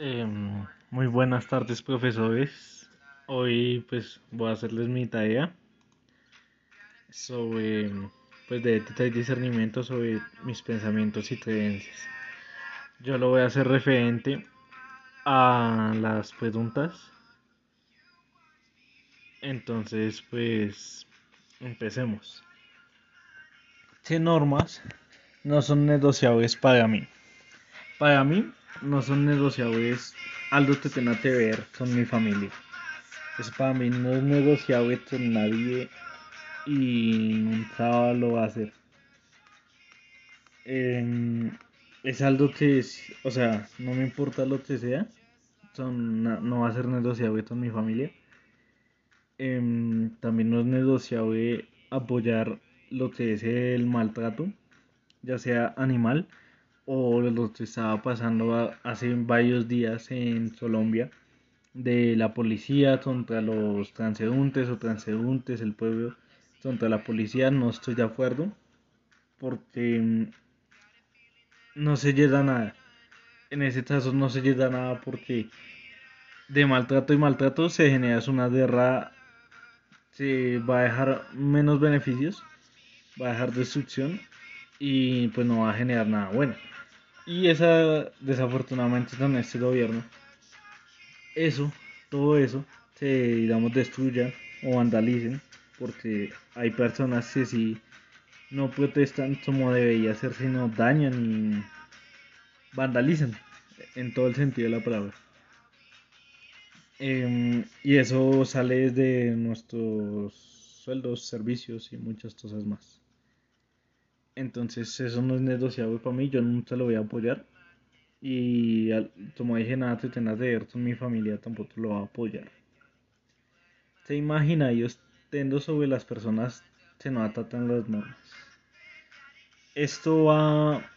Em, muy buenas tardes, profesores. Hoy pues voy a hacerles mi tarea sobre pues de ética y discernimiento sobre mis pensamientos y creencias. Yo lo voy a hacer referente a las preguntas. Entonces, pues empecemos. ¿Qué normas no son negociables para mí? Para mí no son negociables tenga que ver con mi familia. Eso para mí no es negociable con nadie y nunca lo va a hacer. Em, es algo que, es, o sea, no me importa lo que sea, son, no, va a ser negociable con mi familia. Em, también no es negociable apoyar lo que es el maltrato, ya sea animal o lo que estaba pasando hace varios días en Colombia de la policía contra los transeúntes o transeúntes, el pueblo contra la policía, no estoy de acuerdo porque mm, no se llega nada. En ese caso no se llega nada porque de maltrato y maltrato se genera una guerra, se va a dejar menos beneficios, va a dejar destrucción y pues no va a generar nada bueno. Y esa, desafortunadamente, con este gobierno, eso, todo eso, se, digamos, destruya o vandalicen, porque hay personas que si no protestan como debería ser, sino dañan y vandalizan, en todo el sentido de la palabra. Em, y eso sale de nuestros sueldos, servicios y muchas cosas más. Entonces eso no es negociable para mí, yo nunca lo voy a apoyar. Y como dije, nada te tengas de ver con mi familia tampoco lo va a apoyar. Se imagina, yo tendo sobre las personas que no atatan las normas. Esto va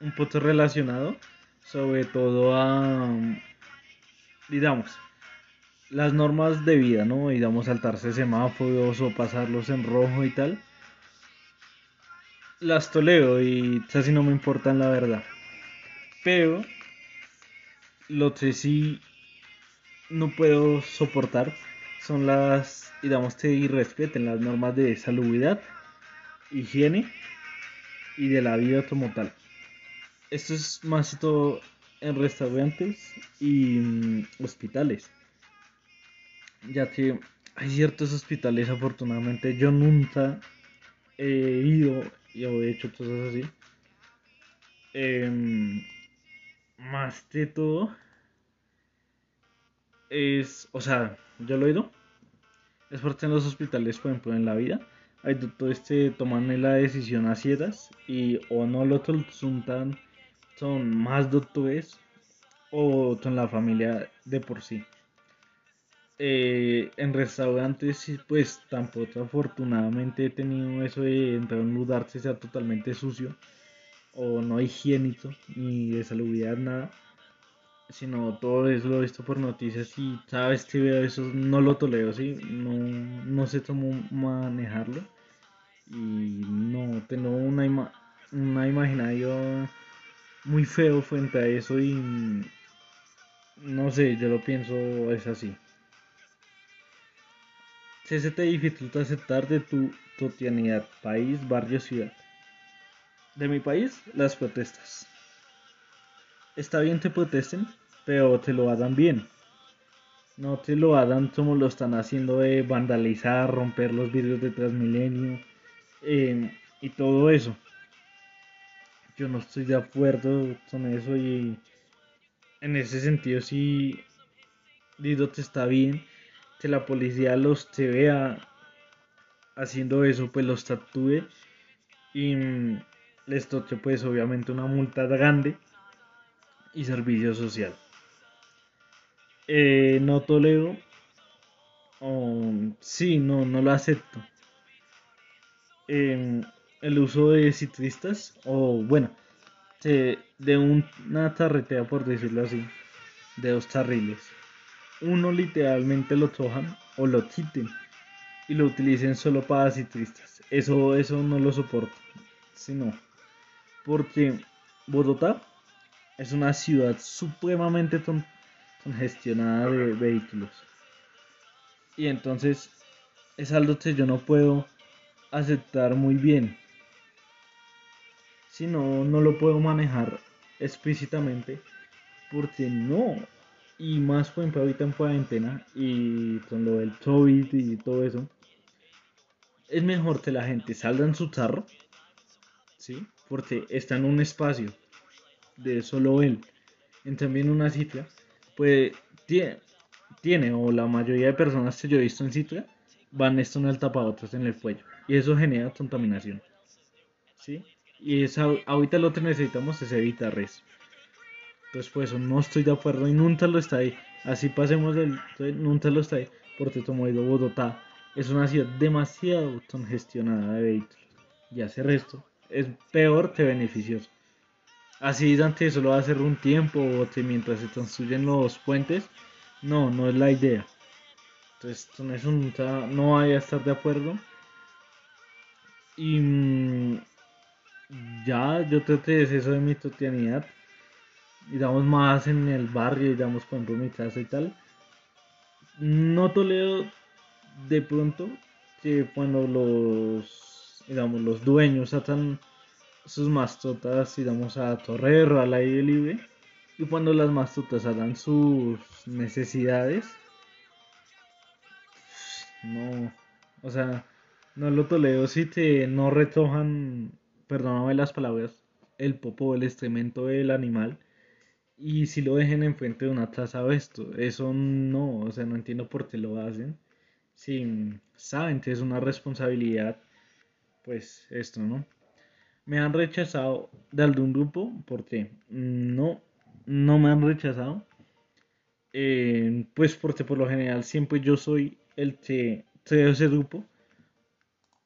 un poco relacionado, sobre todo a, digamos, las normas de vida, ¿no? Digamos, saltarse semáforos o pasarlos en rojo y tal las toleo y casi no me importan la verdad. Pero lo que sí no puedo soportar son las, digamos, que irrespeten las normas de salubridad, higiene y de la vida como tal. Esto es más todo en restaurantes y mm, hospitales. Ya que hay ciertos hospitales, afortunadamente, yo nunca he ido y he hecho cosas así. Em, más de todo es, o sea, yo lo he ido. Es porque en los hospitales, por ejemplo, en la vida, hay doctores que toman la decisión a ciegas y o no lo consultan, son más doctores o son la familia de por sí. Eh, en restaurantes, pues tampoco afortunadamente he tenido eso de entrar a un lugar que sea totalmente sucio o no higiénico ni de salubridad nada, sino todo eso lo he visto por noticias y sabes que veo eso no lo tolero, ¿sí? no, no sé cómo manejarlo y no tengo una, ima una imaginario muy feo frente a eso y no sé, yo lo pienso es así se te dificulta aceptar de tu cotidianidad, país, barrio, ciudad. De mi país, las protestas. Está bien que protesten, pero te lo hagan bien. No te lo hagan como lo están haciendo de vandalizar, romper los vidrios de Transmilenio em, y todo eso. Yo no estoy de acuerdo con eso y en ese sentido sí digo que está bien que la policía los se vea haciendo eso, pues los tatúe y mm, les toque pues obviamente una multa grande y servicio social. Eh, no tolero, oh, sí, no, no lo acepto. Em, el uso de ciclistas, o bueno, de, de una tarretea por decirlo así, de dos carriles uno literalmente lo cojan o lo quiten y lo utilicen solo para ciclistas. Eso, eso no lo soporto. Sino porque Bogotá es una ciudad supremamente congestionada de vehículos. Y entonces es algo que yo no puedo aceptar muy bien. Si no, no lo puedo manejar explícitamente. Porque no. Y más por ejemplo ahorita en cuarentena y con lo del COVID y todo eso. Es mejor que la gente salga en su carro. ¿Sí? Porque está en un espacio de solo él. En también una cifra. Pues tiene, tiene, o la mayoría de personas que yo he visto en Citra, van esto en el tapabotas en el cuello. Y eso genera contaminación. ¿Sí? Y esa, ahorita lo que necesitamos es evitar eso. Entonces, pues no estoy de acuerdo y nunca lo está ahí. Así pasemos del. Nunca lo está ahí. Porque, como digo, Bogotá es una ciudad demasiado congestionada de vehículos. Y hacer esto es peor que beneficioso. Así Dante solo va a hacer un tiempo o mientras se construyen los puentes. No, no es la idea. Entonces, con eso no vaya a estar de acuerdo. Y mm, ya, yo creo que es eso de mi totianidad. Y damos más en el barrio, y damos por ejemplo mi casa y tal. No tolero de pronto que cuando los, digamos, los dueños atan sus mascotas, digamos, a torrero, al aire libre. Y cuando las mascotas hagan sus necesidades, no, o sea, no lo tolero si te no retojan, perdóname las palabras, el popo, el excremento del animal. Y si lo dejen enfrente de una taza o esto, eso no, o sea, no entiendo por qué lo hacen. Si saben que una responsabilidad, pues esto, ¿no? Me han rechazado de algún grupo, porque no, no me han rechazado. Eh, pues porque por lo general siempre yo soy el que de ese grupo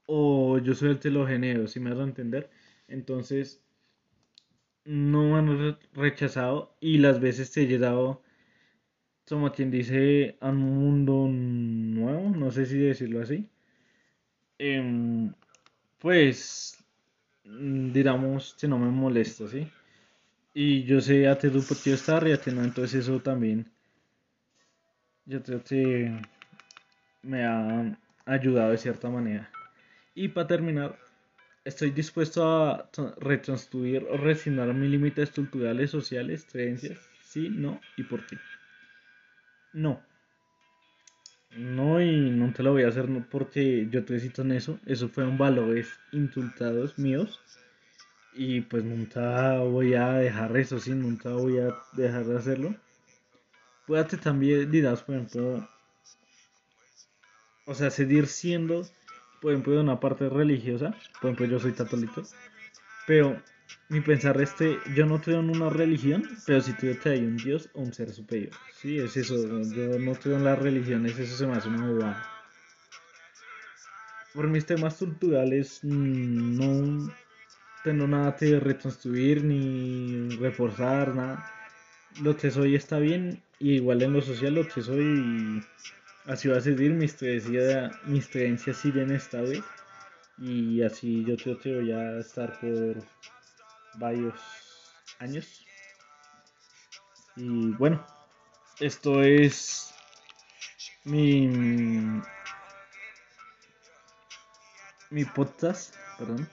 o yo soy el que lo genero, si me das a entender. Entonces, no me han rechazado y las veces te he llegado, como quien dice, a un mundo nuevo, no sé si decirlo así. Em, pues, digamos que no me molesta, ¿sí? Y yo sé a qué grupo quiero estar y a no, entonces eso también. Yo creo que me ha ayudado de cierta manera. Y para terminar, estoy dispuesto a reconstruir o resignar mis límites culturales, sociales, creencias. Sí, no y por qué. No. No, y no te lo voy a hacer porque yo te cito en eso. Eso fueron valores insultados míos. Y pues nunca voy a dejar eso, sí, nunca voy a dejar de hacerlo. Puede también dirás, por ejemplo, o sea, seguir siendo, por ejemplo, de una parte religiosa, por ejemplo, yo soy católico, pero mi pensar este, yo no creo en una religión, pero si creo que hay un Dios o un ser superior, sí, es eso, yo no creo en las religiones, eso se me hace una bobada. Por mis temas culturales, mm, no tengo nada que reconstruir ni reforzar, nada. Lo que soy está bien, y igual en lo social lo que soy Así va a seguir mis creencias, mis creencias siguen esta vez. Y así yo creo que voy a estar por varios años. Y bueno, esto es mi mi podcast, perdón,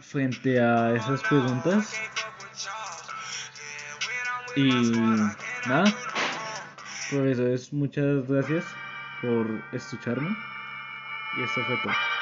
frente a esas preguntas. Y nada, eso es muchas gracias por escucharme. Y esto fue todo.